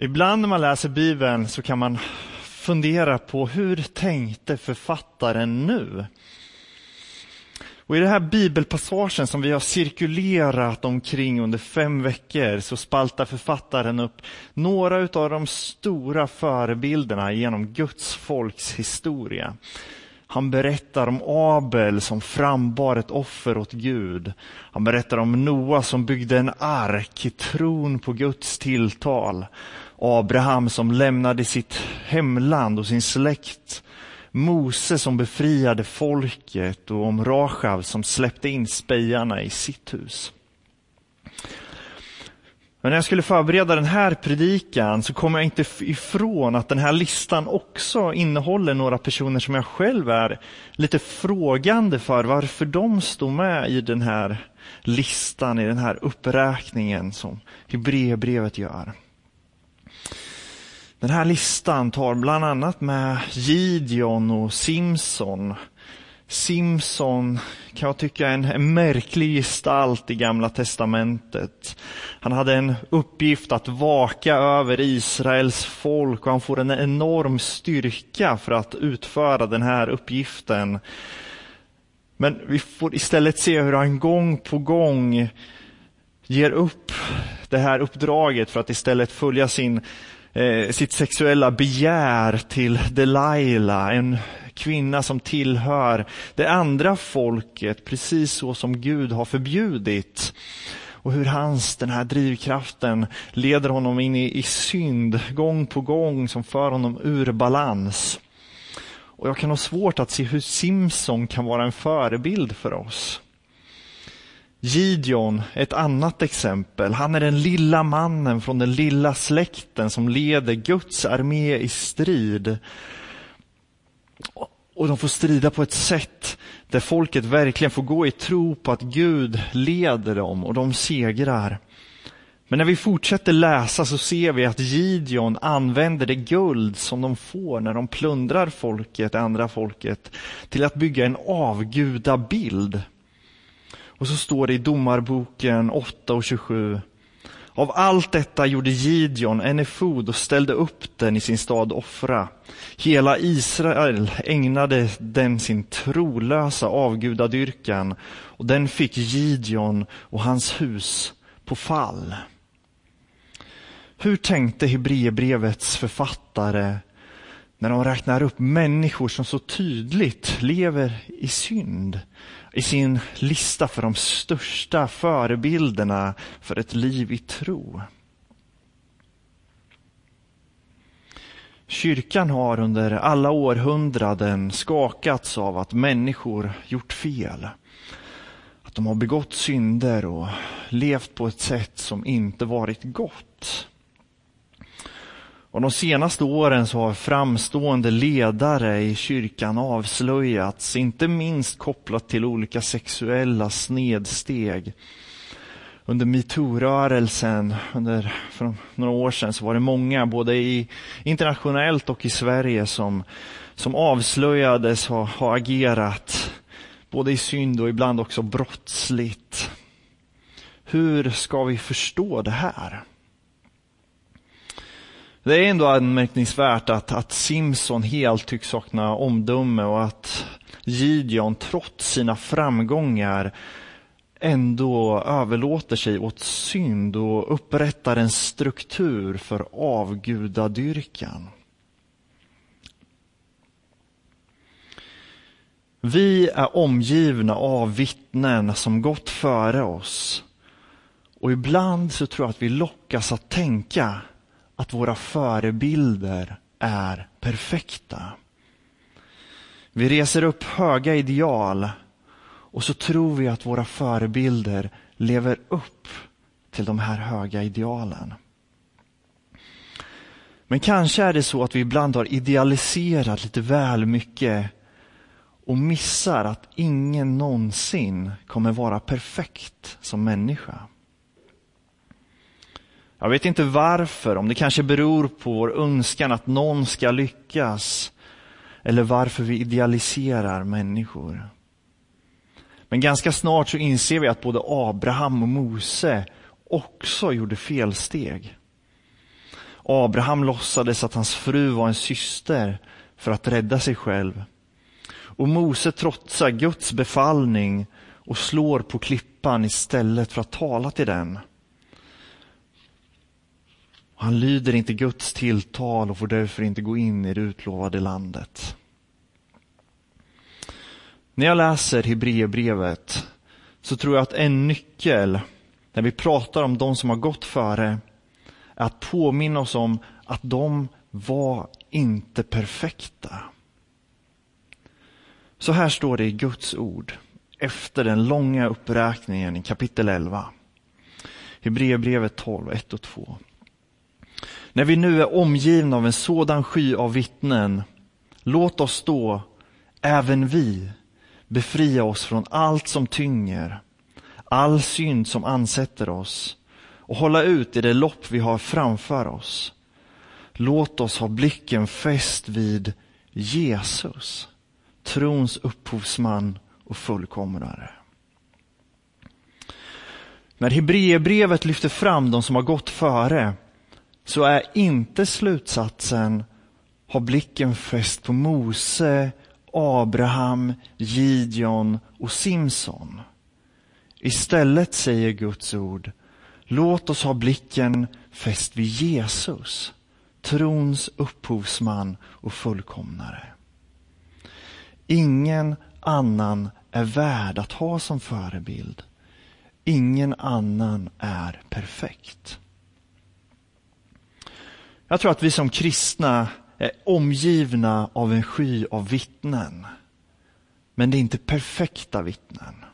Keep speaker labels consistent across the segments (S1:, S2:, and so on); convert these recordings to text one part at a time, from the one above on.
S1: Ibland när man läser Bibeln så kan man fundera på hur tänkte författaren nu? Och I den här bibelpassagen som vi har cirkulerat omkring under fem veckor så spaltar författaren upp några av de stora förebilderna genom Guds folks historia. Han berättar om Abel som frambar ett offer åt Gud. Han berättar om Noa som byggde en ark i tron på Guds tilltal. Abraham som lämnade sitt hemland och sin släkt. Mose som befriade folket och om Rachav som släppte in spejarna i sitt hus. Men när jag skulle förbereda den här predikan så kom jag inte ifrån att den här listan också innehåller några personer som jag själv är lite frågande för varför de står med i den här listan, i den här uppräkningen som Hebreerbrevet gör. Den här listan tar bland annat med Gideon och Simson. Simson kan jag tycka är en, märklig gestalt i Gamla Testamentet. Han hade en uppgift att vaka över Israels folk och han får en enorm styrka för att utföra den här uppgiften. Men vi får istället se hur han gång på gång ger upp det här uppdraget för att istället följa sin eh, sitt sexuella begär till Delilah, en kvinna som tillhör det andra folket, precis så som Gud har förbjudit. Och hur hans, den här drivkraften, leder honom in i, i synd gång på gång som för honom ur balans. Och jag kan ha svårt att se hur Simson kan vara en förebild för oss. Gideon, ett annat exempel. Han är den lilla mannen från den lilla släkten som leder Guds armé i strid. Och de får strida på ett sätt där folket verkligen får gå i tro på att Gud leder dem och de segrar. Men när vi fortsätter läsa så ser vi att Gideon använder det guld som de får när de plundrar folket, det andra folket, till att bygga en avgudabild. Och så står det i Domarboken 8 och 27. Av allt detta gjorde Gideon en efod och ställde upp den i sin stad Offra. Hela Israel ägnade den sin trolösa avgudadyrkan och den fick Gideon och hans hus på fall. Hur tänkte Hebreerbrevets författare när de räknar upp människor som så tydligt lever i synd? I sin lista för de största förebilderna för ett liv i tro. Kyrkan har under alla århundraden skakats av att människor gjort fel. Att de har begått synder och levt på ett sätt som inte varit gott. Och de senaste åren så har framstående ledare i kyrkan avslöjats, inte minst kopplat till olika sexuella snedsteg. Under metoo-rörelsen under, för några år sedan så var det många, både i, internationellt och i Sverige, som, som avslöjades ha, ha agerat både i synd och ibland också brottsligt. Hur ska vi förstå det här? Det är ändå anmärkningsvärt att, att Simson helt tycks sakna omdöme och att Gideon trots sina framgångar ändå överlåter sig åt synd och upprättar en struktur för avgudadyrkan. Vi är omgivna av vittnen som gått före oss. Och ibland så tror jag att vi lockas att tänka att våra förebilder är perfekta. Vi reser upp höga ideal och så tror vi att våra förebilder lever upp till de här höga idealen. Men kanske är det så att vi ibland har idealiserat lite väl mycket och missar att ingen någonsin kommer vara perfekt som människa. Jag vet inte varför, om det kanske beror på vår önskan att någon ska lyckas eller varför vi idealiserar människor. Men ganska snart så inser vi att både Abraham och Mose också gjorde felsteg. Abraham låtsades att hans fru var en syster för att rädda sig själv. Och Mose trotsar Guds befallning och slår på klippan istället för att tala till den. Han lyder inte Guds tilltal och får därför inte gå in i det utlovade landet. När jag läser Hebreerbrevet så tror jag att en nyckel när vi pratar om de som har gått före är att påminna oss om att de var inte perfekta. Så här står det i Guds ord efter den långa uppräkningen i kapitel 11. Hebreerbrevet 12, 1 och 2. När vi nu är omgivna av en sådan sky av vittnen, låt oss då, även vi, befria oss från allt som tynger, all synd som ansätter oss och hålla ut i det lopp vi har framför oss. Låt oss ha blicken fäst vid Jesus, trons upphovsman och fullkomnare. När Hebreerbrevet lyfter fram de som har gått före så är inte slutsatsen ha blicken fäst på Mose, Abraham, Gideon och Simson. Istället säger Guds ord, låt oss ha blicken fäst vid Jesus, trons upphovsman och fullkomnare. Ingen annan är värd att ha som förebild. Ingen annan är perfekt. Jag tror att vi som kristna är omgivna av en sky av vittnen. Men det är inte perfekta vittnen.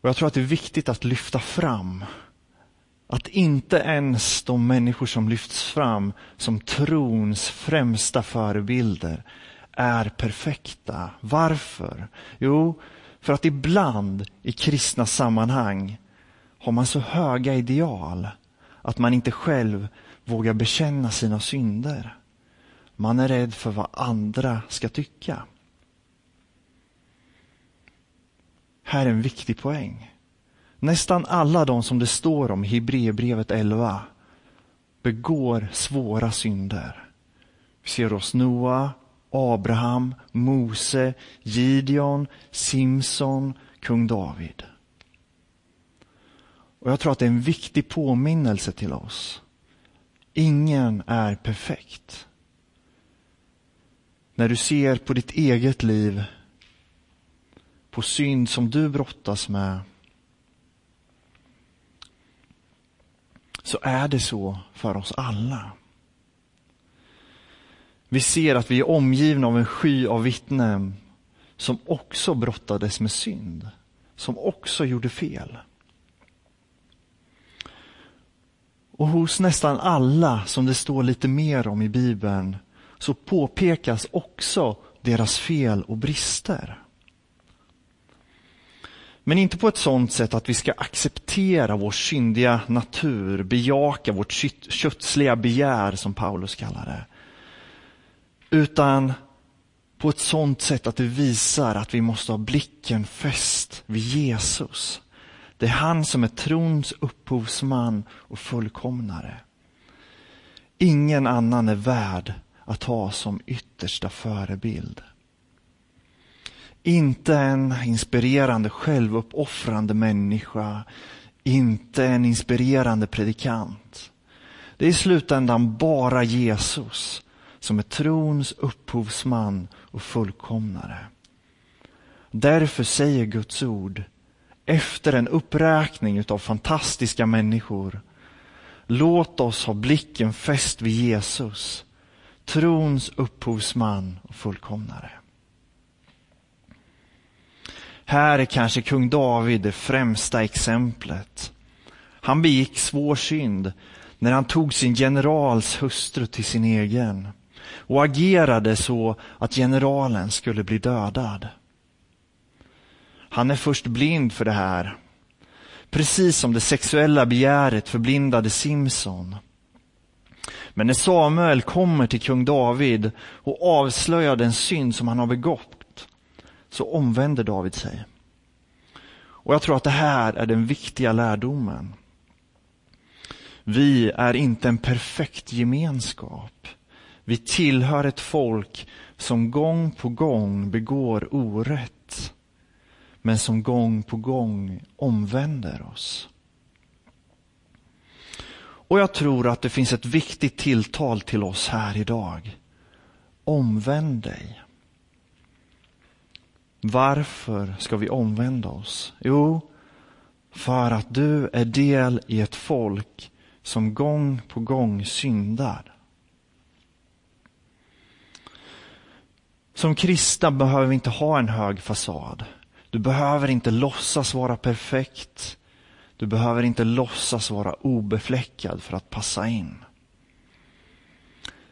S1: Och Jag tror att det är viktigt att lyfta fram att inte ens de människor som lyfts fram som trons främsta förebilder är perfekta. Varför? Jo, för att ibland i kristna sammanhang har man så höga ideal att man inte själv vågar bekänna sina synder. Man är rädd för vad andra ska tycka. Här är en viktig poäng. Nästan alla de som det står om i Hebreerbrevet 11 begår svåra synder. Vi ser hos Noa, Abraham, Mose, Gideon, Simson, kung David. Och Jag tror att det är en viktig påminnelse till oss. Ingen är perfekt. När du ser på ditt eget liv, på synd som du brottas med, så är det så för oss alla. Vi ser att vi är omgivna av en sky av vittnen som också brottades med synd, som också gjorde fel. Och hos nästan alla som det står lite mer om i Bibeln så påpekas också deras fel och brister. Men inte på ett sådant sätt att vi ska acceptera vår syndiga natur, bejaka vårt köttsliga begär som Paulus kallar det. Utan på ett sånt sätt att det visar att vi måste ha blicken fäst vid Jesus. Det är han som är trons upphovsman och fullkomnare. Ingen annan är värd att ha som yttersta förebild. Inte en inspirerande självuppoffrande människa, inte en inspirerande predikant. Det är i slutändan bara Jesus som är trons upphovsman och fullkomnare. Därför säger Guds ord, efter en uppräkning av fantastiska människor, låt oss ha blicken fäst vid Jesus, trons upphovsman och fullkomnare. Här är kanske kung David det främsta exemplet. Han begick svår synd när han tog sin generals hustru till sin egen och agerade så att generalen skulle bli dödad. Han är först blind för det här, precis som det sexuella begäret förblindade Simson. Men när Samuel kommer till kung David och avslöjar den synd som han har begått, så omvänder David sig. Och jag tror att det här är den viktiga lärdomen. Vi är inte en perfekt gemenskap. Vi tillhör ett folk som gång på gång begår orätt, men som gång på gång omvänder oss. Och jag tror att det finns ett viktigt tilltal till oss här idag. Omvänd dig. Varför ska vi omvända oss? Jo, för att du är del i ett folk som gång på gång syndar. Som kristna behöver vi inte ha en hög fasad. Du behöver inte låtsas vara perfekt. Du behöver inte låtsas vara obefläckad för att passa in.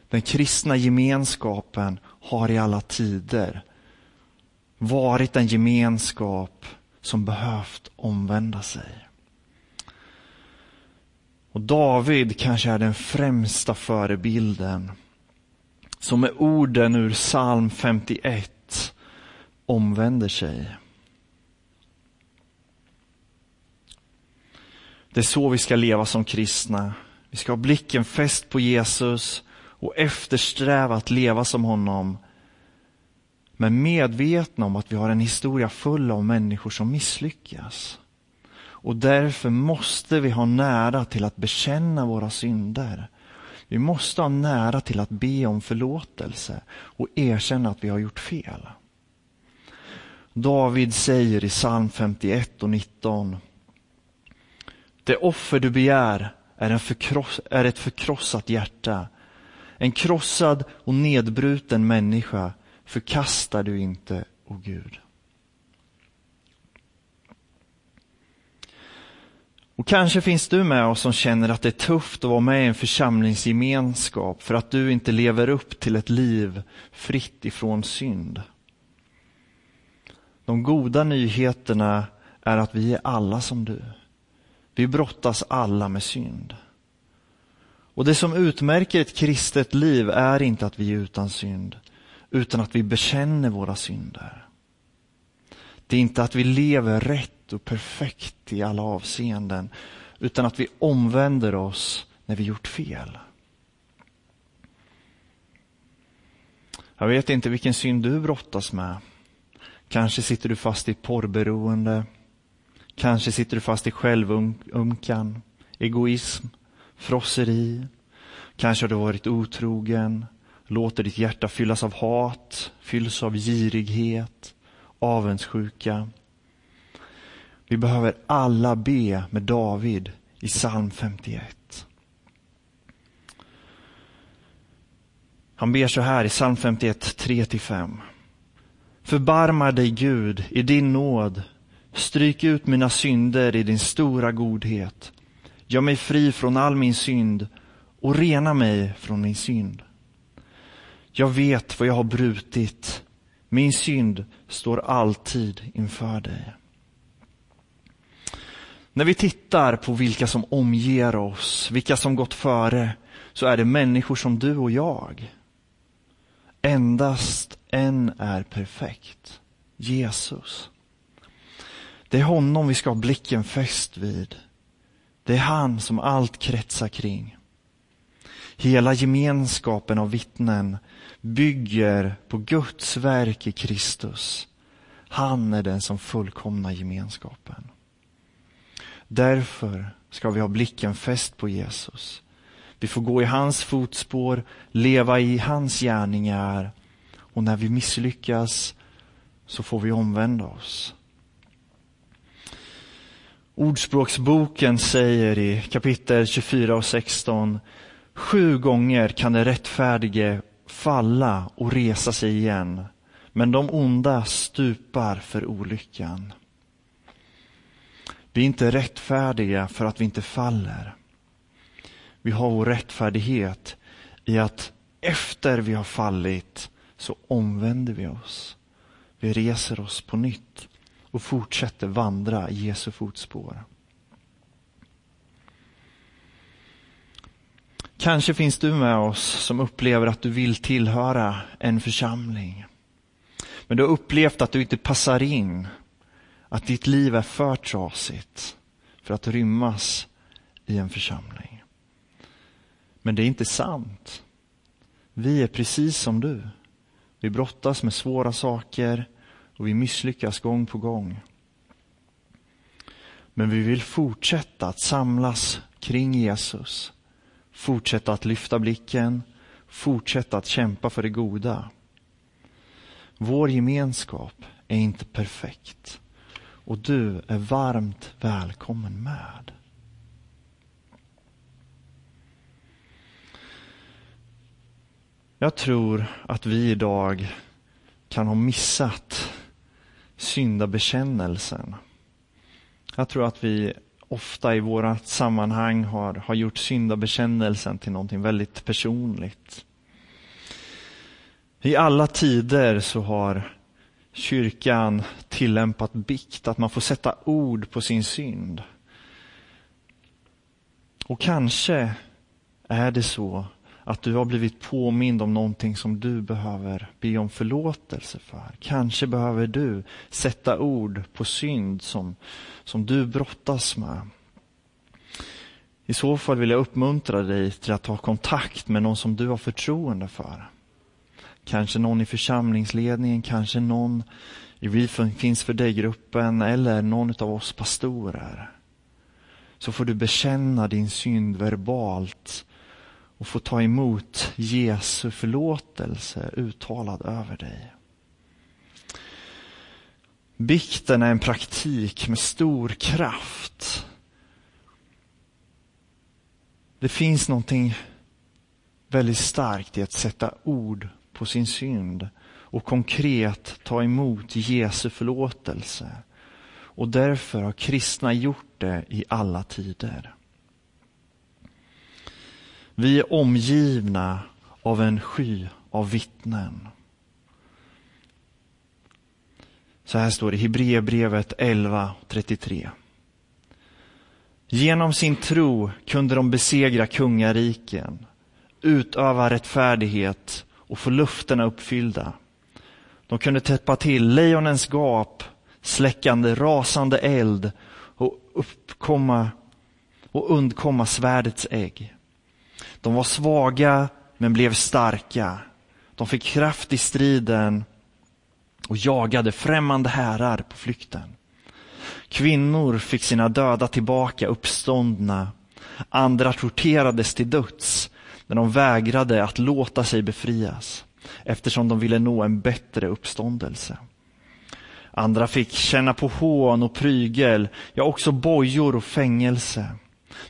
S1: Den kristna gemenskapen har i alla tider varit en gemenskap som behövt omvända sig. Och David kanske är den främsta förebilden som med orden ur psalm 51 omvänder sig. Det är så vi ska leva som kristna. Vi ska ha blicken fäst på Jesus och eftersträva att leva som honom. Men medvetna om att vi har en historia full av människor som misslyckas. Och därför måste vi ha nära till att bekänna våra synder. Vi måste ha nära till att be om förlåtelse och erkänna att vi har gjort fel. David säger i psalm 51 och 19 Det offer du begär är, en förkross, är ett förkrossat hjärta. En krossad och nedbruten människa förkastar du inte, o oh Gud. Och kanske finns du med oss som känner att det är tufft att vara med i en församlingsgemenskap för att du inte lever upp till ett liv fritt ifrån synd. De goda nyheterna är att vi är alla som du. Vi brottas alla med synd. Och det som utmärker ett kristet liv är inte att vi är utan synd, utan att vi bekänner våra synder. Det är inte att vi lever rätt och perfekt i alla avseenden, utan att vi omvänder oss när vi gjort fel. Jag vet inte vilken synd du brottas med. Kanske sitter du fast i porrberoende. Kanske sitter du fast i självömkan, egoism, frosseri. Kanske har du varit otrogen, låter ditt hjärta fyllas av hat, fylls av girighet, avundsjuka. Vi behöver alla be med David i psalm 51. Han ber så här i psalm 51, 3-5. Förbarma dig Gud i din nåd. Stryk ut mina synder i din stora godhet. Gör mig fri från all min synd och rena mig från min synd. Jag vet vad jag har brutit. Min synd står alltid inför dig. När vi tittar på vilka som omger oss, vilka som gått före, så är det människor som du och jag. Endast en är perfekt, Jesus. Det är honom vi ska ha blicken fäst vid. Det är han som allt kretsar kring. Hela gemenskapen av vittnen bygger på Guds verk i Kristus. Han är den som fullkomnar gemenskapen. Därför ska vi ha blicken fäst på Jesus. Vi får gå i hans fotspår, leva i hans gärningar och när vi misslyckas så får vi omvända oss. Ordspråksboken säger i kapitel 24 och 16 Sju gånger kan det rättfärdige falla och resa sig igen, men de onda stupar för olyckan. Vi är inte rättfärdiga för att vi inte faller. Vi har vår rättfärdighet i att efter vi har fallit så omvänder vi oss. Vi reser oss på nytt och fortsätter vandra i Jesu fotspår. Kanske finns du med oss som upplever att du vill tillhöra en församling. Men du har upplevt att du inte passar in att ditt liv är för trasigt för att rymmas i en församling. Men det är inte sant. Vi är precis som du. Vi brottas med svåra saker och vi misslyckas gång på gång. Men vi vill fortsätta att samlas kring Jesus. Fortsätta att lyfta blicken, fortsätta att kämpa för det goda. Vår gemenskap är inte perfekt och du är varmt välkommen med. Jag tror att vi idag kan ha missat syndabekännelsen. Jag tror att vi ofta i våra sammanhang har, har gjort syndabekännelsen till någonting väldigt personligt. I alla tider så har kyrkan tillämpat bikt, att man får sätta ord på sin synd. Och kanske är det så att du har blivit påmind om någonting som du behöver be om förlåtelse för. Kanske behöver du sätta ord på synd som, som du brottas med. I så fall vill jag uppmuntra dig till att ta kontakt med någon som du har förtroende för. Kanske någon i församlingsledningen, kanske någon i Vi finns för dig-gruppen eller någon av oss pastorer. Så får du bekänna din synd verbalt och få ta emot Jesu förlåtelse uttalad över dig. Bikten är en praktik med stor kraft. Det finns någonting väldigt starkt i att sätta ord på sin synd och konkret ta emot Jesu förlåtelse. Och därför har kristna gjort det i alla tider. Vi är omgivna av en sky av vittnen. Så här står det i Hebreerbrevet 11.33. Genom sin tro kunde de besegra kungariken, utöva rättfärdighet och få lufterna uppfyllda. De kunde täppa till lejonens gap, släckande rasande eld och uppkomma och undkomma svärdets ägg. De var svaga men blev starka. De fick kraft i striden och jagade främmande härar på flykten. Kvinnor fick sina döda tillbaka uppståndna. Andra torterades till döds när de vägrade att låta sig befrias eftersom de ville nå en bättre uppståndelse. Andra fick känna på hån och prygel, ja också bojor och fängelse.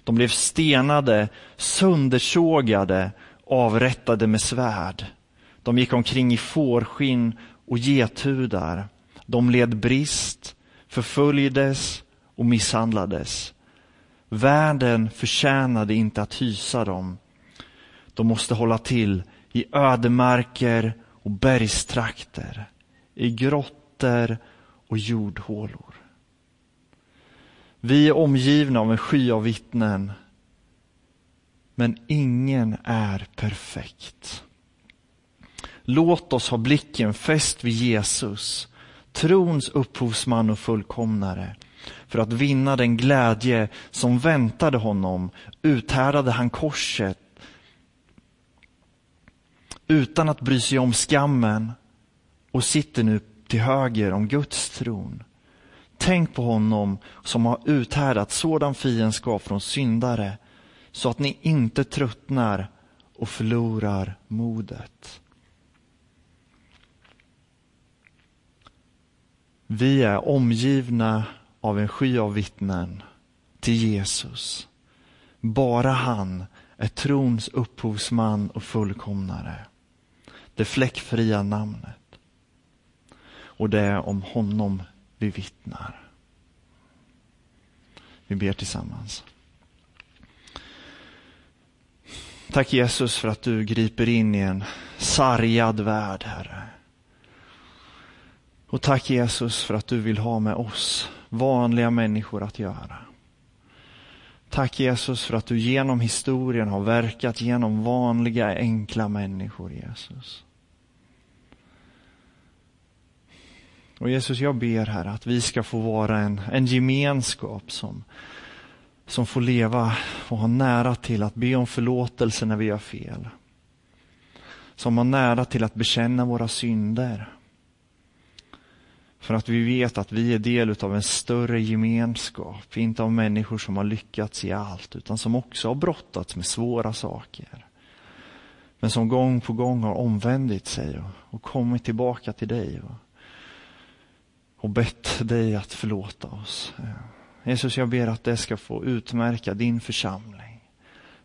S1: De blev stenade, söndersågade, avrättade med svärd. De gick omkring i fårskinn och gethudar. De led brist, förföljdes och misshandlades. Världen förtjänade inte att hysa dem. De måste hålla till i ödemarker och bergstrakter, i grottor och jordhålor. Vi är omgivna av en sky av vittnen, men ingen är perfekt. Låt oss ha blicken fäst vid Jesus, trons upphovsman och fullkomnare. För att vinna den glädje som väntade honom uthärdade han korset utan att bry sig om skammen och sitter nu till höger om Guds tron. Tänk på honom som har uthärdat sådan fiendskap från syndare så att ni inte tröttnar och förlorar modet. Vi är omgivna av en sky av vittnen till Jesus. Bara han är trons upphovsman och fullkomnare. Det fläckfria namnet. Och det är om honom vi vittnar. Vi ber tillsammans. Tack Jesus för att du griper in i en sargad värld, Herre. Och tack Jesus för att du vill ha med oss vanliga människor att göra. Tack Jesus för att du genom historien har verkat genom vanliga enkla människor, Jesus. Och Jesus, jag ber här att vi ska få vara en, en gemenskap som, som får leva och ha nära till att be om förlåtelse när vi gör fel. Som har nära till att bekänna våra synder. För att vi vet att vi är del av en större gemenskap, inte av människor som har lyckats i allt, utan som också har brottats med svåra saker. Men som gång på gång har omvändit sig och, och kommit tillbaka till dig. Och, och bett dig att förlåta oss. Jesus, jag ber att det ska få utmärka din församling.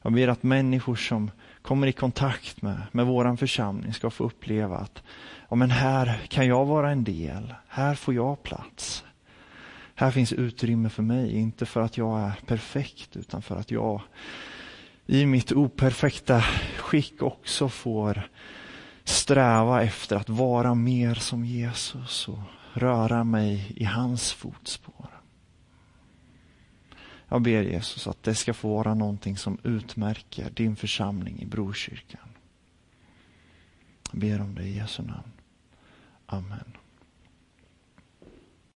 S1: Jag ber att människor som kommer i kontakt med, med vår församling ska få uppleva att ja, men här kan jag vara en del. Här får jag plats. Här finns utrymme för mig, inte för att jag är perfekt utan för att jag i mitt operfekta skick också får sträva efter att vara mer som Jesus och röra mig i hans fotspår. Jag ber Jesus att det ska få vara någonting som utmärker din församling i Brokyrkan. Jag ber om det i Jesu namn. Amen.